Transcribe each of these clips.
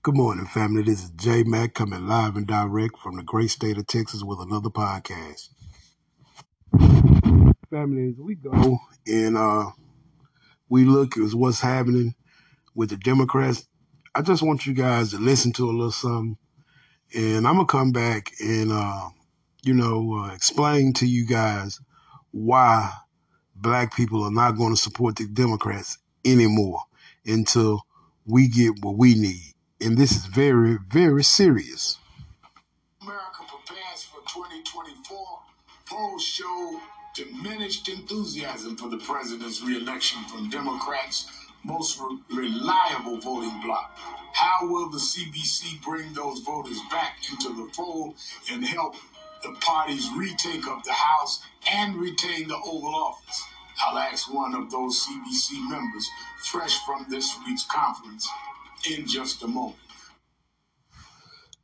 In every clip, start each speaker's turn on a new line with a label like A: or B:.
A: Good morning, family. This is J Mac coming live and direct from the great state of Texas with another podcast. Family, as we go and uh, we look at what's happening with the Democrats, I just want you guys to listen to a little something, and I'm gonna come back and uh, you know uh, explain to you guys why black people are not going to support the Democrats anymore until we get what we need. And this is very, very serious.
B: America prepares for 2024. Polls show diminished enthusiasm for the president's reelection from Democrats' most re- reliable voting bloc. How will the CBC bring those voters back into the fold and help the party's retake of the House and retain the Oval Office? I'll ask one of those CBC members, fresh from this week's conference, in just a moment.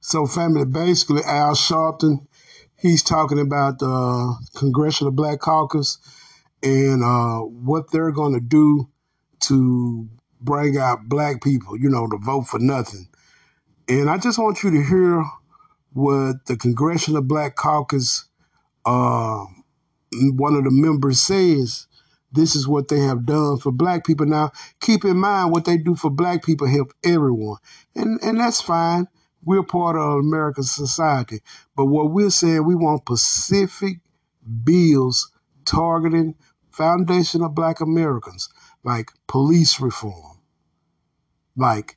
A: So, family, basically, Al Sharpton, he's talking about the Congressional Black Caucus and uh, what they're going to do to bring out black people, you know, to vote for nothing. And I just want you to hear what the Congressional Black Caucus, uh, one of the members says. This is what they have done for black people. Now, keep in mind what they do for black people help everyone. And and that's fine. We're part of American society. But what we're saying, we want specific bills targeting foundational black Americans, like police reform, like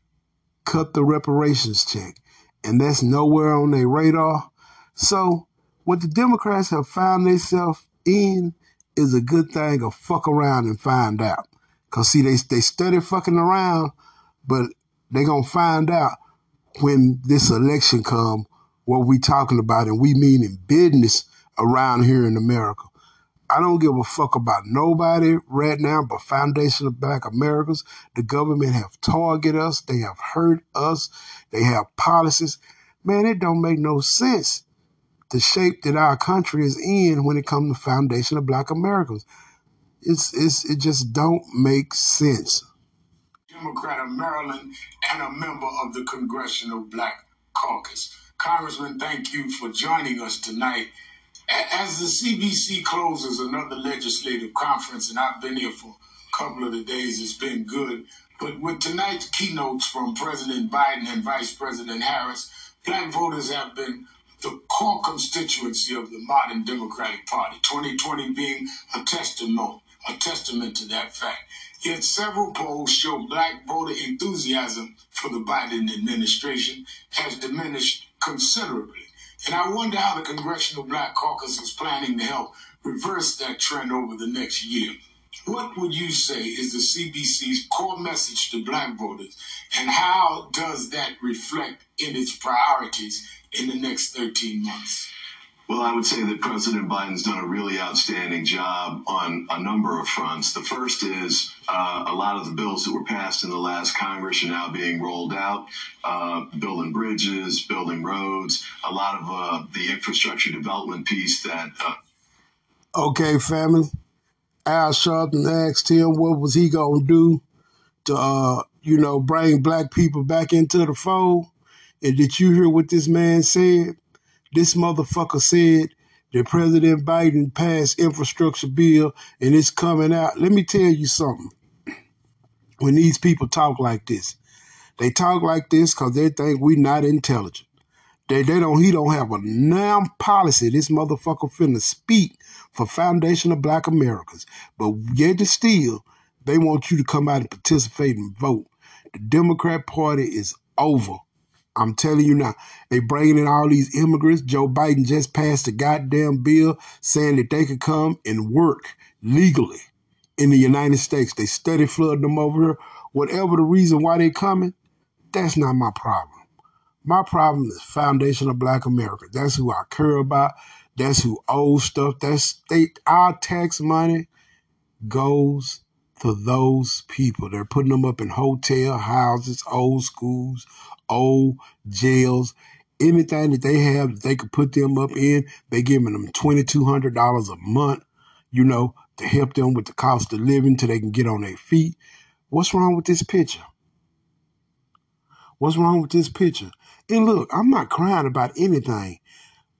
A: cut the reparations check. And that's nowhere on their radar. So what the Democrats have found themselves in is a good thing to fuck around and find out. Cause see, they, they study fucking around, but they gonna find out when this election come what we talking about and we mean in business around here in America. I don't give a fuck about nobody right now but Foundation of black Americans. The government have targeted us. They have hurt us. They have policies. Man, it don't make no sense the shape that our country is in when it comes to foundation of black Americans. It's, it's, it just don't make sense.
B: Democrat of Maryland and a member of the Congressional Black Caucus. Congressman, thank you for joining us tonight. As the CBC closes another legislative conference, and I've been here for a couple of the days, it's been good. But with tonight's keynotes from President Biden and Vice President Harris, black voters have been the core constituency of the modern Democratic Party, 2020 being a testament, a testament to that fact. Yet several polls show black voter enthusiasm for the Biden administration has diminished considerably. And I wonder how the Congressional Black Caucus is planning to help reverse that trend over the next year. What would you say is the CBC's core message to black voters, and how does that reflect in its priorities in the next 13 months?
C: Well, I would say that President Biden's done a really outstanding job on a number of fronts. The first is uh, a lot of the bills that were passed in the last Congress are now being rolled out, uh, building bridges, building roads, a lot of uh, the infrastructure development piece that. Uh,
A: okay, family. Al Sharpton asked him what was he gonna do to, uh, you know, bring black people back into the fold. And did you hear what this man said? This motherfucker said that President Biden passed infrastructure bill and it's coming out. Let me tell you something. When these people talk like this, they talk like this because they think we're not intelligent. They, they don't he don't have a damn policy. This motherfucker finna speak for Foundation of Black Americans. But yet to still, they want you to come out and participate and vote. The Democrat Party is over. I'm telling you now, they bringing in all these immigrants. Joe Biden just passed a goddamn bill saying that they could come and work legally in the United States. They study flooding them over here. Whatever the reason why they coming, that's not my problem. My problem is foundation of black America. That's who I care about. That's who owes stuff. That's state our tax money goes to those people. They're putting them up in hotel houses, old schools, old jails, anything that they have that they could put them up in. They giving them twenty two hundred dollars a month, you know, to help them with the cost of living till they can get on their feet. What's wrong with this picture? What's wrong with this picture? And look, I'm not crying about anything.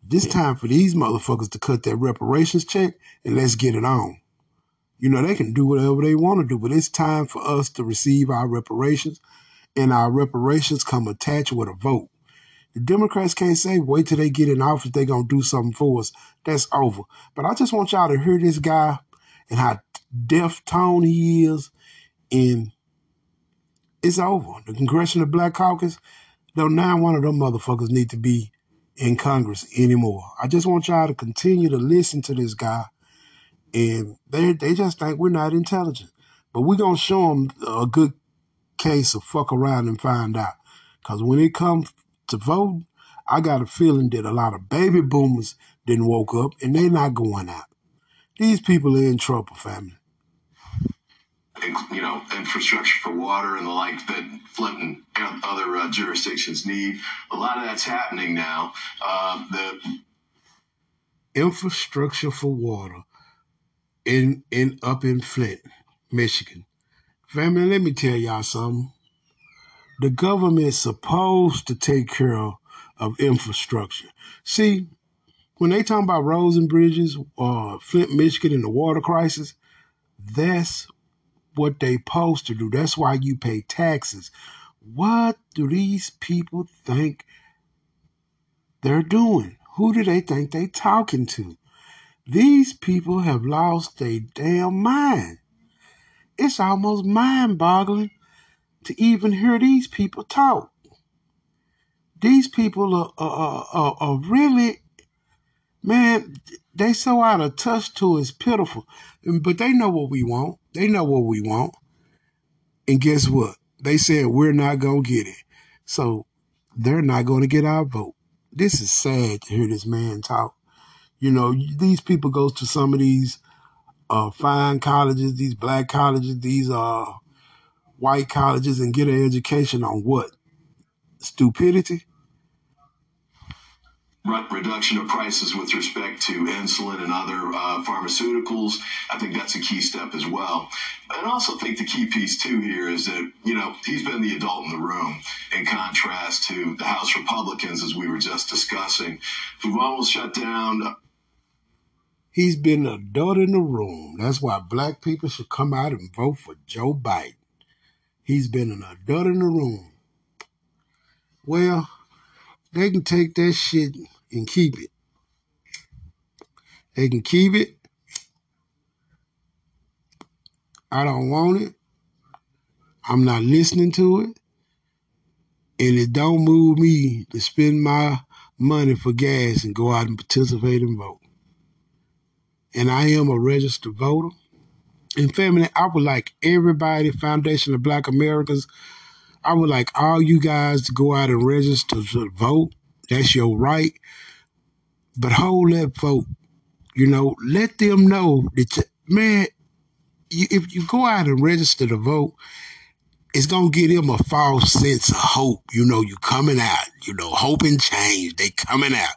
A: This time for these motherfuckers to cut their reparations check and let's get it on. You know, they can do whatever they want to do, but it's time for us to receive our reparations, and our reparations come attached with a vote. The Democrats can't say, wait till they get in office, they're going to do something for us. That's over. But I just want y'all to hear this guy and how deaf tone he is, and it's over. The Congressional Black Caucus, though now one of them motherfuckers need to be in Congress anymore. I just want y'all to continue to listen to this guy and they they just think we're not intelligent. But we're gonna show them a good case of fuck around and find out. Cause when it comes to vote, I got a feeling that a lot of baby boomers didn't woke up and they're not going out. These people are in trouble, family.
C: You know, infrastructure for water and the like that Flint and other uh, jurisdictions need. A lot of that's happening now. Uh, the
A: infrastructure for water in in up in Flint, Michigan. Family, let me tell y'all something. The government's supposed to take care of, infrastructure. See, when they talk about roads and bridges, uh, Flint, Michigan, and the water crisis, that's what they supposed to do. That's why you pay taxes. What do these people think they're doing? Who do they think they talking to? These people have lost their damn mind. It's almost mind boggling to even hear these people talk. These people are, are, are, are really, man, they so out of touch to it's pitiful. But they know what we want. They know what we want. And guess what? They said we're not going to get it. So they're not going to get our vote. This is sad to hear this man talk. You know, these people go to some of these uh, fine colleges, these black colleges, these uh, white colleges, and get an education on what? Stupidity?
C: Reduction of prices with respect to insulin and other uh, pharmaceuticals. I think that's a key step as well. And I also think the key piece too here is that you know he's been the adult in the room, in contrast to the House Republicans, as we were just discussing, who've almost shut down
A: He's been an adult in the room. That's why black people should come out and vote for Joe Biden. He's been an adult in the room. Well, they can take that shit and keep it. They can keep it. I don't want it. I'm not listening to it. And it don't move me to spend my money for gas and go out and participate and vote and I am a registered voter. And family, I would like everybody, Foundation of Black Americans, I would like all you guys to go out and register to vote. That's your right. But hold that vote. You know, let them know that, you, man, you, if you go out and register to vote, it's gonna give them a false sense of hope. You know, you coming out. You know, hope and change. They coming out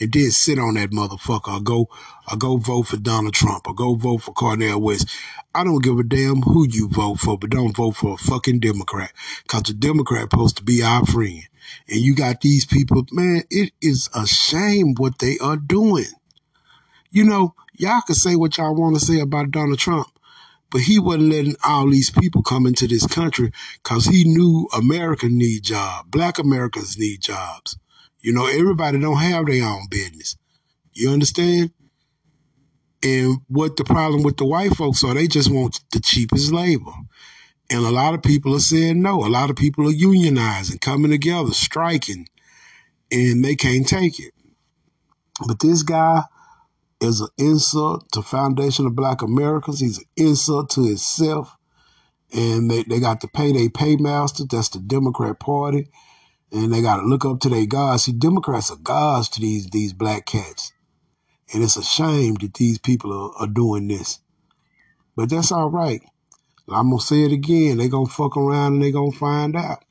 A: and then sit on that motherfucker or go or go vote for Donald Trump or go vote for Cornel West. I don't give a damn who you vote for, but don't vote for a fucking Democrat. Cause the Democrat supposed to be our friend. And you got these people, man, it is a shame what they are doing. You know, y'all can say what y'all want to say about Donald Trump, but he wasn't letting all these people come into this country because he knew America need jobs. Black Americans need jobs. You know, everybody don't have their own business. You understand? And what the problem with the white folks are, they just want the cheapest labor. And a lot of people are saying no. A lot of people are unionizing, coming together, striking, and they can't take it. But this guy is an insult to Foundation of Black Americans. He's an insult to himself. And they, they got to pay their paymaster. That's the Democrat Party and they got to look up to their gods. See, Democrats are gods to these these black cats, and it's a shame that these people are, are doing this. But that's all right. I'm gonna say it again. They gonna fuck around and they gonna find out.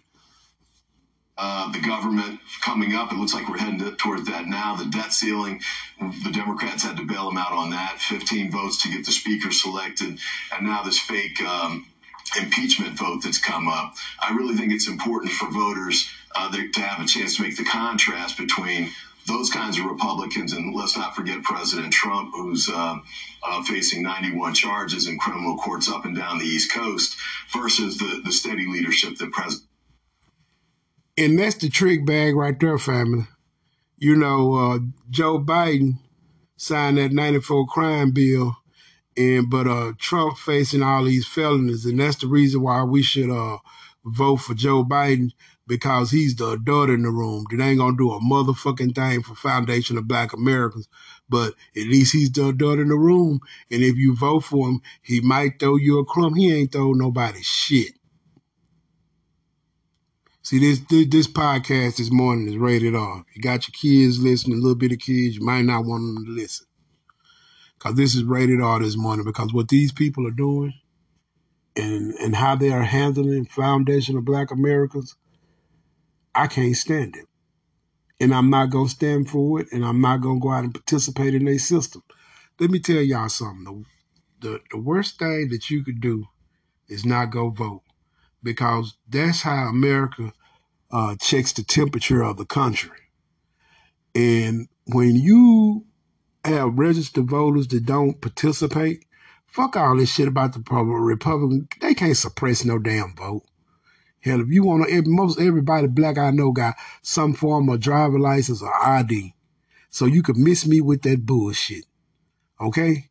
C: Uh, the government coming up. It looks like we're heading towards that now. The debt ceiling, the Democrats had to bail them out on that. 15 votes to get the speaker selected, and now this fake um, impeachment vote that's come up. I really think it's important for voters uh, to have a chance to make the contrast between those kinds of Republicans, and let's not forget President Trump, who's uh, uh, facing 91 charges in criminal courts up and down the East Coast, versus the, the steady leadership that President.
A: And that's the trick bag right there, family. You know, uh, Joe Biden signed that 94 crime bill and but uh Trump facing all these felonies, and that's the reason why we should uh vote for Joe Biden because he's the adult in the room. That ain't gonna do a motherfucking thing for Foundation of Black Americans, but at least he's the adult in the room. And if you vote for him, he might throw you a crumb. He ain't throw nobody shit. See this, this this podcast this morning is rated R. You got your kids listening, a little bit of kids, you might not want them to listen because this is rated R this morning because what these people are doing and and how they are handling foundation of black Americans, I can't stand it. And I'm not gonna stand for it and I'm not gonna go out and participate in their system. Let me tell y'all something. The, the, the worst thing that you could do is not go vote because that's how America uh, checks the temperature of the country. And when you have registered voters that don't participate. Fuck all this shit about the Republican. They can't suppress no damn vote. Hell, if you want to, most everybody black I know got some form of driver license or ID. So you could miss me with that bullshit. Okay?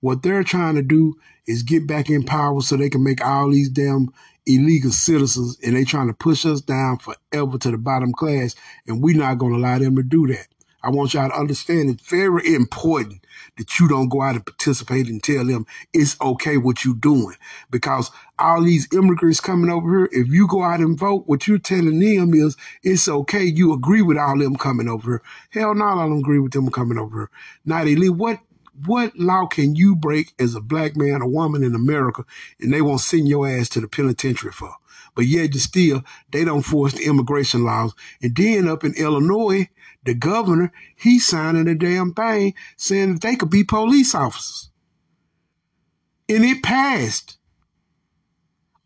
A: What they're trying to do is get back in power so they can make all these damn illegal citizens and they trying to push us down forever to the bottom class and we're not going to allow them to do that. I want y'all to understand it's very important that you don't go out and participate and tell them it's okay what you're doing. Because all these immigrants coming over here, if you go out and vote, what you're telling them is it's okay. You agree with all them coming over here. Hell no, I don't agree with them coming over here. Now, they what what law can you break as a black man or woman in America and they won't send your ass to the penitentiary for? But yet still, they don't force the immigration laws. And then up in Illinois, the governor, he's signing a damn thing saying that they could be police officers. And it passed.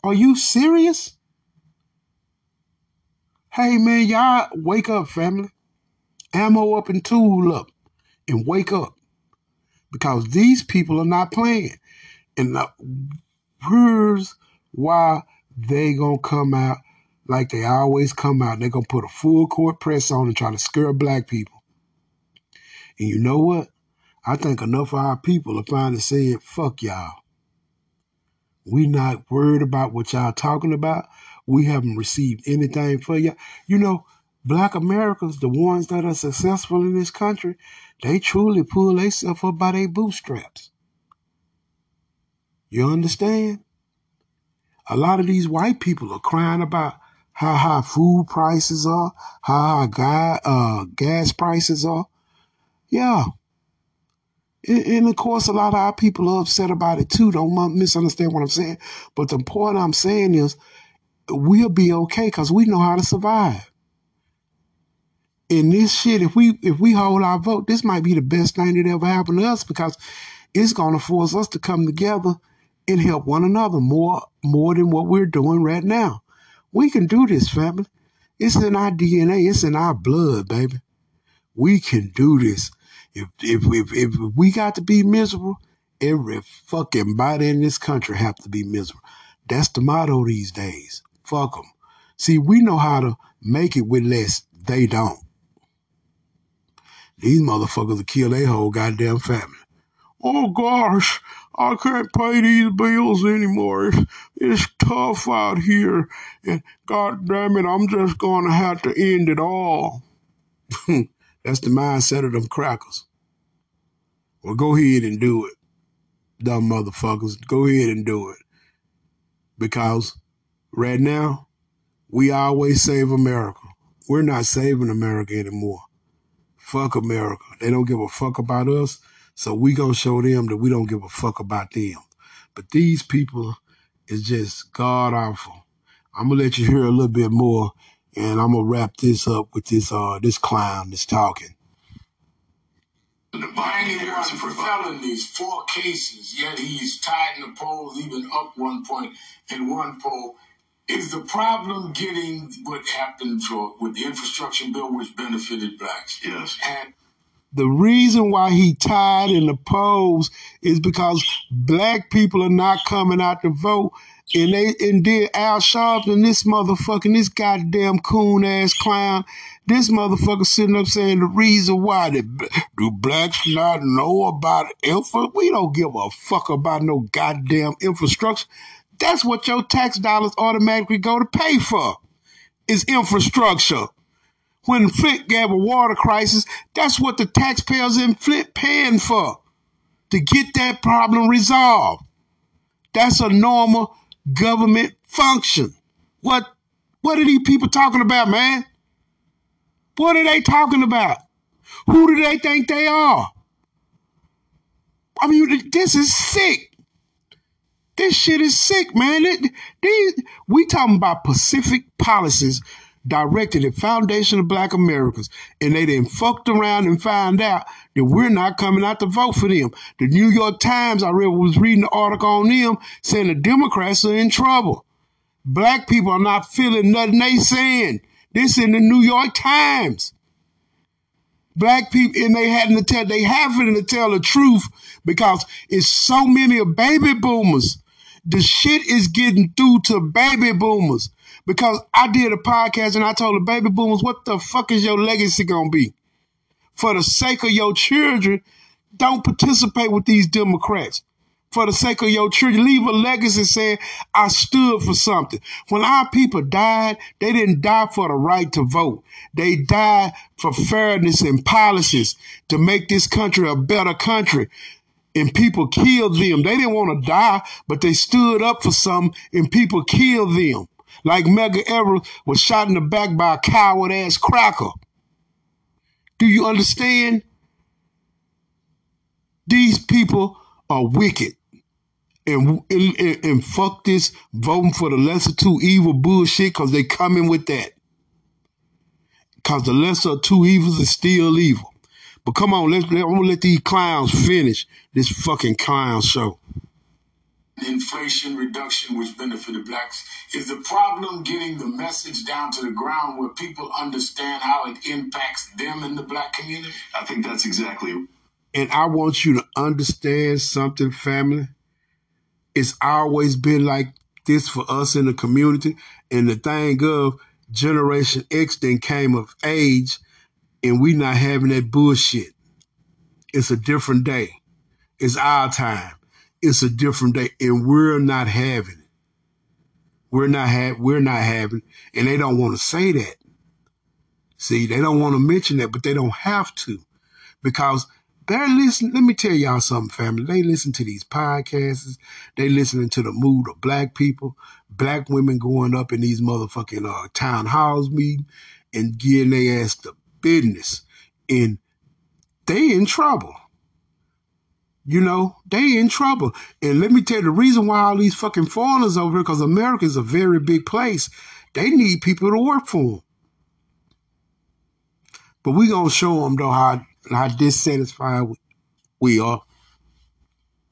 A: Are you serious? Hey man, y'all wake up, family. Ammo up and tool up and wake up. Because these people are not playing. And here's why they gonna come out like they always come out. They're going to put a full court press on and try to scare black people. And you know what? I think enough of our people are finally saying, fuck y'all. We not worried about what y'all talking about. We haven't received anything for y'all. You know, black Americans, the ones that are successful in this country, they truly pull themselves up by their bootstraps. You understand? A lot of these white people are crying about how high food prices are, how high guy, uh, gas prices are. Yeah. And, and, of course, a lot of our people are upset about it too. Don't misunderstand what I'm saying. But the point I'm saying is we'll be okay because we know how to survive. In this shit, if we if we hold our vote, this might be the best thing that ever happened to us because it's gonna force us to come together and help one another more more than what we're doing right now. We can do this, family. It's in our DNA. It's in our blood, baby. We can do this. If if if, if we got to be miserable, every fucking body in this country have to be miserable. That's the motto these days. Fuck them. See, we know how to make it with less. They don't. These motherfuckers will kill their whole goddamn family. Oh gosh, I can't pay these bills anymore. It's, it's tough out here. And God damn it, I'm just going to have to end it all. That's the mindset of them crackers. Well, go ahead and do it, dumb motherfuckers. Go ahead and do it. Because right now, we always save America. We're not saving America anymore. Fuck America. They don't give a fuck about us. So we gonna show them that we don't give a fuck about them. But these people is just god awful. I'm gonna let you hear a little bit more, and I'm gonna wrap this up with this uh this clown that's talking.
B: 91 felonies, four cases, yet he's tied in the polls, even up one point in one poll. Is the problem getting what happened for, with the infrastructure bill, which benefited blacks?
C: Yes.
B: And
A: The reason why he tied in the polls is because black people are not coming out to vote. And they and then Al Sharpton, this motherfucking, this goddamn coon ass clown, this motherfucker sitting up saying the reason why the, do blacks not know about infra? We don't give a fuck about no goddamn infrastructure. That's what your tax dollars automatically go to pay for. Is infrastructure. When Flint gave a water crisis, that's what the taxpayers in Flint paying for to get that problem resolved. That's a normal government function. What what are these people talking about, man? What are they talking about? Who do they think they are? I mean, this is sick. This shit is sick, man. It- these, we talking about Pacific policies directed at Foundation of Black Americans, and they then fucked around and found out that we're not coming out to vote for them. The New York Times, I read, was reading an article on them saying the Democrats are in trouble. Black people are not feeling nothing they saying. This in the New York Times. Black people, and they hadn't to tell, they having to tell the truth because it's so many of baby boomers. The shit is getting through to baby boomers. Because I did a podcast and I told the baby boomers, what the fuck is your legacy gonna be? For the sake of your children, don't participate with these Democrats. For the sake of your children, leave a legacy saying, I stood for something. When our people died, they didn't die for the right to vote. They died for fairness and policies to make this country a better country. And people killed them. They didn't want to die, but they stood up for something and people killed them. Like Medgar Evers was shot in the back by a coward ass cracker. Do you understand? These people are wicked. And, and, and, and fuck this voting for the lesser two evil bullshit because they coming with that. Because the lesser two evils is still evil. But come on, let's, let, I'm going to let these clowns finish this fucking clown show.
B: inflation reduction, which benefited blacks, is the problem getting the message down to the ground where people understand how it impacts them in the black community?
C: I think that's exactly
A: And I want you to understand something, family. It's always been like this for us in the community. And the thing of Generation X then came of age and we not having that bullshit. It's a different day. It's our time. It's a different day. And we're not having it. We're not ha- we're not having it. And they don't want to say that. See, they don't want to mention that, but they don't have to because they're listening. Let me tell y'all something, family. They listen to these podcasts. They listening to the mood of black people, black women going up in these motherfucking uh, town halls meeting and getting their ass to business. And they in trouble. You know, they in trouble. And let me tell you the reason why all these fucking foreigners over here, because America is a very big place. They need people to work for them. But we gonna show them though how how dissatisfied we are.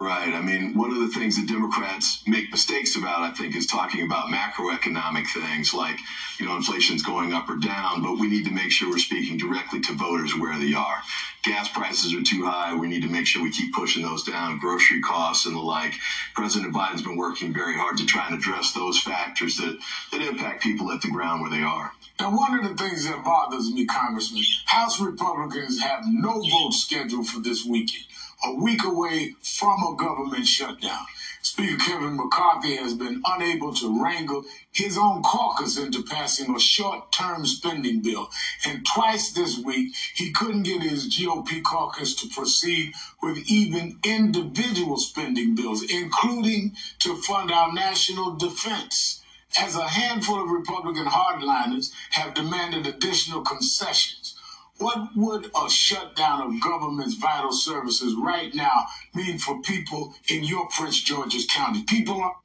C: Right. I mean, one of the things that Democrats make mistakes about, I think, is talking about macroeconomic things like, you know, inflation's going up or down, but we need to make sure we're speaking directly to voters where they are. Gas prices are too high. We need to make sure we keep pushing those down, grocery costs and the like. President Biden's been working very hard to try and address those factors that, that impact people at the ground where they are.
B: And one of the things that bothers me, Congressman, House Republicans have no vote scheduled for this weekend, a week away from a government shutdown. Speaker Kevin McCarthy has been unable to wrangle his own caucus into passing a short term spending bill. And twice this week, he couldn't get his GOP caucus to proceed with even individual spending bills, including to fund our national defense as a handful of Republican hardliners have demanded additional concessions. What would a shutdown of government's vital services right now mean for people in your Prince George's County? People are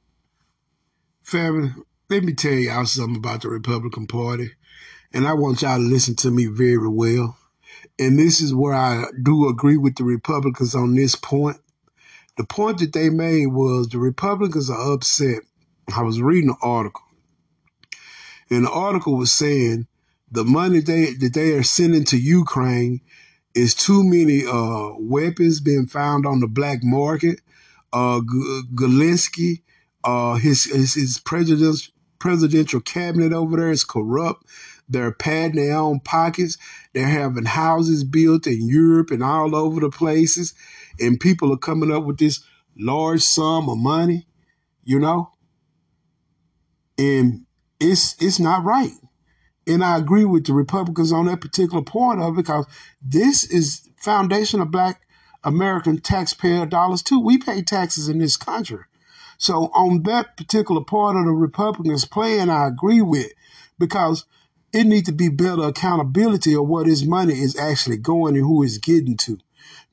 A: let me tell y'all something about the Republican Party. And I want y'all to listen to me very well. and this is where I do agree with the Republicans on this point. The point that they made was the Republicans are upset. I was reading an article, and the article was saying the money they that they are sending to Ukraine is too many uh, weapons being found on the black market. Uh, Zelensky, uh, his his, his presidential cabinet over there is corrupt. They're padding their own pockets. They're having houses built in Europe and all over the places, and people are coming up with this large sum of money, you know. And it's it's not right. And I agree with the Republicans on that particular point of it because this is foundation of black American taxpayer dollars too. We pay taxes in this country. So on that particular part of the Republicans plan, I agree with because it needs to be better accountability of what his money is actually going and who it's getting to.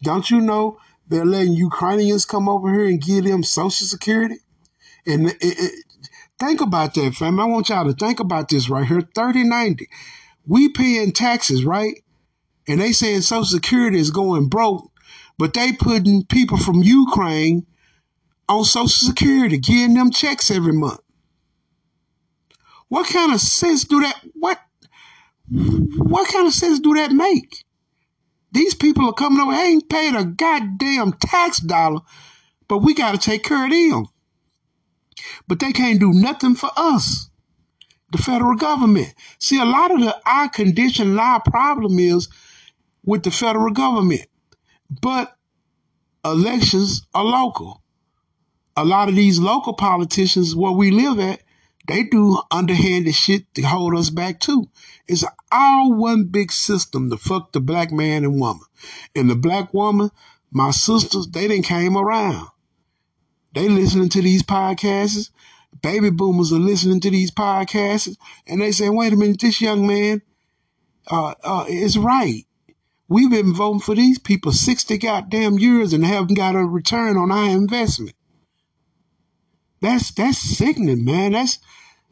A: Don't you know they're letting Ukrainians come over here and give them Social Security? And it, it, think about that, fam. I want y'all to think about this right here. 3090. We paying taxes, right? And they saying Social Security is going broke, but they putting people from Ukraine on Social Security, getting them checks every month. What kind of sense do that what what kind of sense do that make? These people are coming over, ain't paid a goddamn tax dollar, but we got to take care of them. But they can't do nothing for us, the federal government. See, a lot of the our condition, our problem is with the federal government. But elections are local. A lot of these local politicians where we live at, they do underhanded shit to hold us back too. It's all one big system to fuck the black man and woman. And the black woman, my sisters, they didn't came around. They listening to these podcasts. Baby boomers are listening to these podcasts, and they say, "Wait a minute, this young man uh, uh, is right. We've been voting for these people sixty goddamn years and haven't got a return on our investment. That's that's sickening, man. That's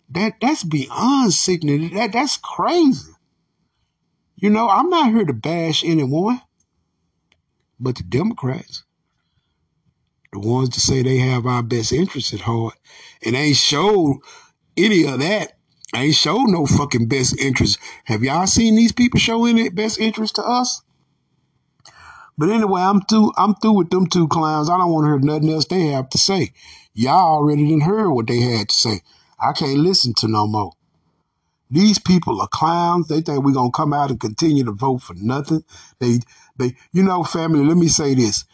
A: that that's beyond sickening. That that's crazy. You know, I'm not here to bash anyone, but the Democrats, the ones that say they have our best interests at heart, and ain't showed any of that. Ain't showed no fucking best interest. Have y'all seen these people show any best interest to us? But anyway, I'm through. I'm through with them two clowns. I don't want to hear nothing else they have to say. Y'all already didn't hear what they had to say. I can't listen to no more. These people are clowns. They think we're gonna come out and continue to vote for nothing. They, they, you know, family. Let me say this: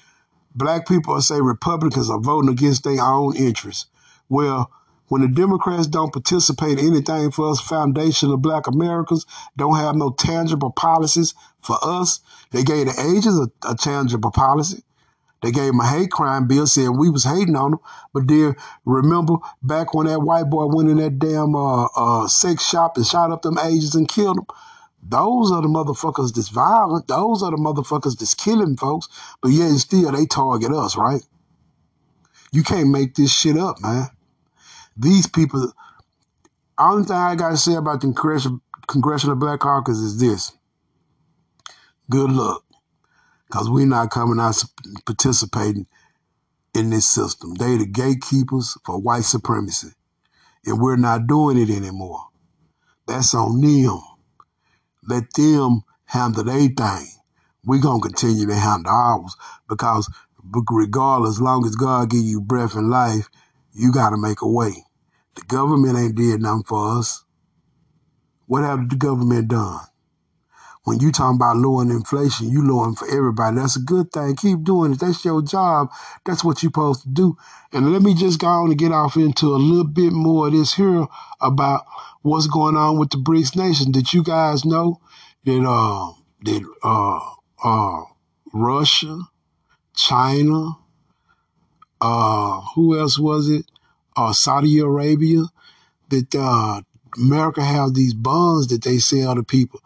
A: Black people say Republicans are voting against their own interests. Well, when the Democrats don't participate in anything for us, foundation of Black Americans don't have no tangible policies for us. They gave the ages a, a tangible policy. They gave him a hate crime bill saying we was hating on him. But then remember back when that white boy went in that damn uh, uh, sex shop and shot up them agents and killed them? Those are the motherfuckers that's violent. Those are the motherfuckers that's killing folks. But yet still they target us, right? You can't make this shit up, man. These people, only thing I gotta say about the Congressional, Congressional Black Caucus is this. Good luck because we're not coming out participating in this system. They the gatekeepers for white supremacy, and we're not doing it anymore. That's on them. Let them handle their thing. We're gonna continue to handle ours because regardless, as long as God give you breath and life, you gotta make a way. The government ain't did nothing for us. What have the government done? When you talking about lowering inflation, you lowering for everybody. That's a good thing. Keep doing it. That's your job. That's what you're supposed to do. And let me just go on and get off into a little bit more of this here about what's going on with the BRICS nation. Did you guys know that uh that uh uh Russia, China, uh who else was it? Uh Saudi Arabia, that uh America have these bonds that they sell to people.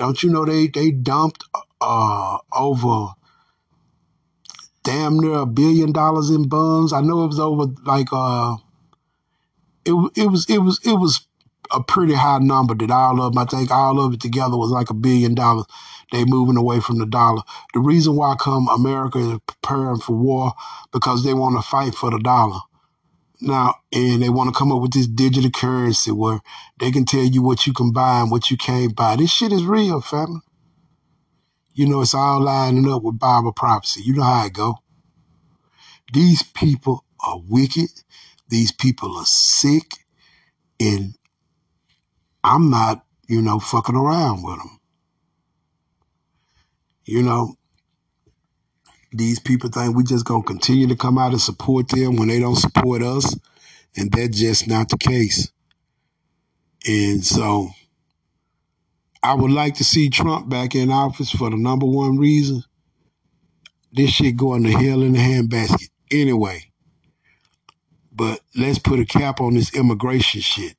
A: Don't you know they they dumped uh, over damn near a billion dollars in bonds? I know it was over like uh, it it was it was it was a pretty high number that all of them, I think all of it together was like a billion dollars they moving away from the dollar. The reason why come America is preparing for war because they want to fight for the dollar. Now, and they want to come up with this digital currency where they can tell you what you can buy and what you can't buy. This shit is real, family. You know, it's all lining up with Bible prophecy. You know how it go. These people are wicked. These people are sick. And I'm not, you know, fucking around with them. You know, these people think we just gonna continue to come out and support them when they don't support us, and that's just not the case. And so, I would like to see Trump back in office for the number one reason: this shit going to hell in a handbasket anyway. But let's put a cap on this immigration shit.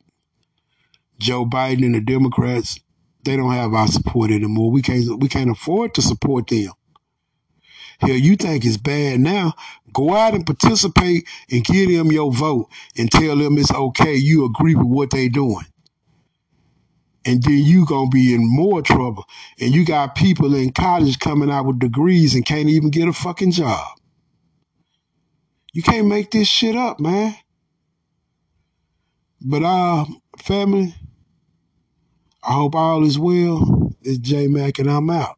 A: Joe Biden and the Democrats, they don't have our support anymore. We can't we can't afford to support them. Hell, you think it's bad now? Go out and participate and give them your vote and tell them it's okay. You agree with what they're doing. And then you gonna be in more trouble. And you got people in college coming out with degrees and can't even get a fucking job. You can't make this shit up, man. But uh, family, I hope all is well. It's J Mac and I'm out.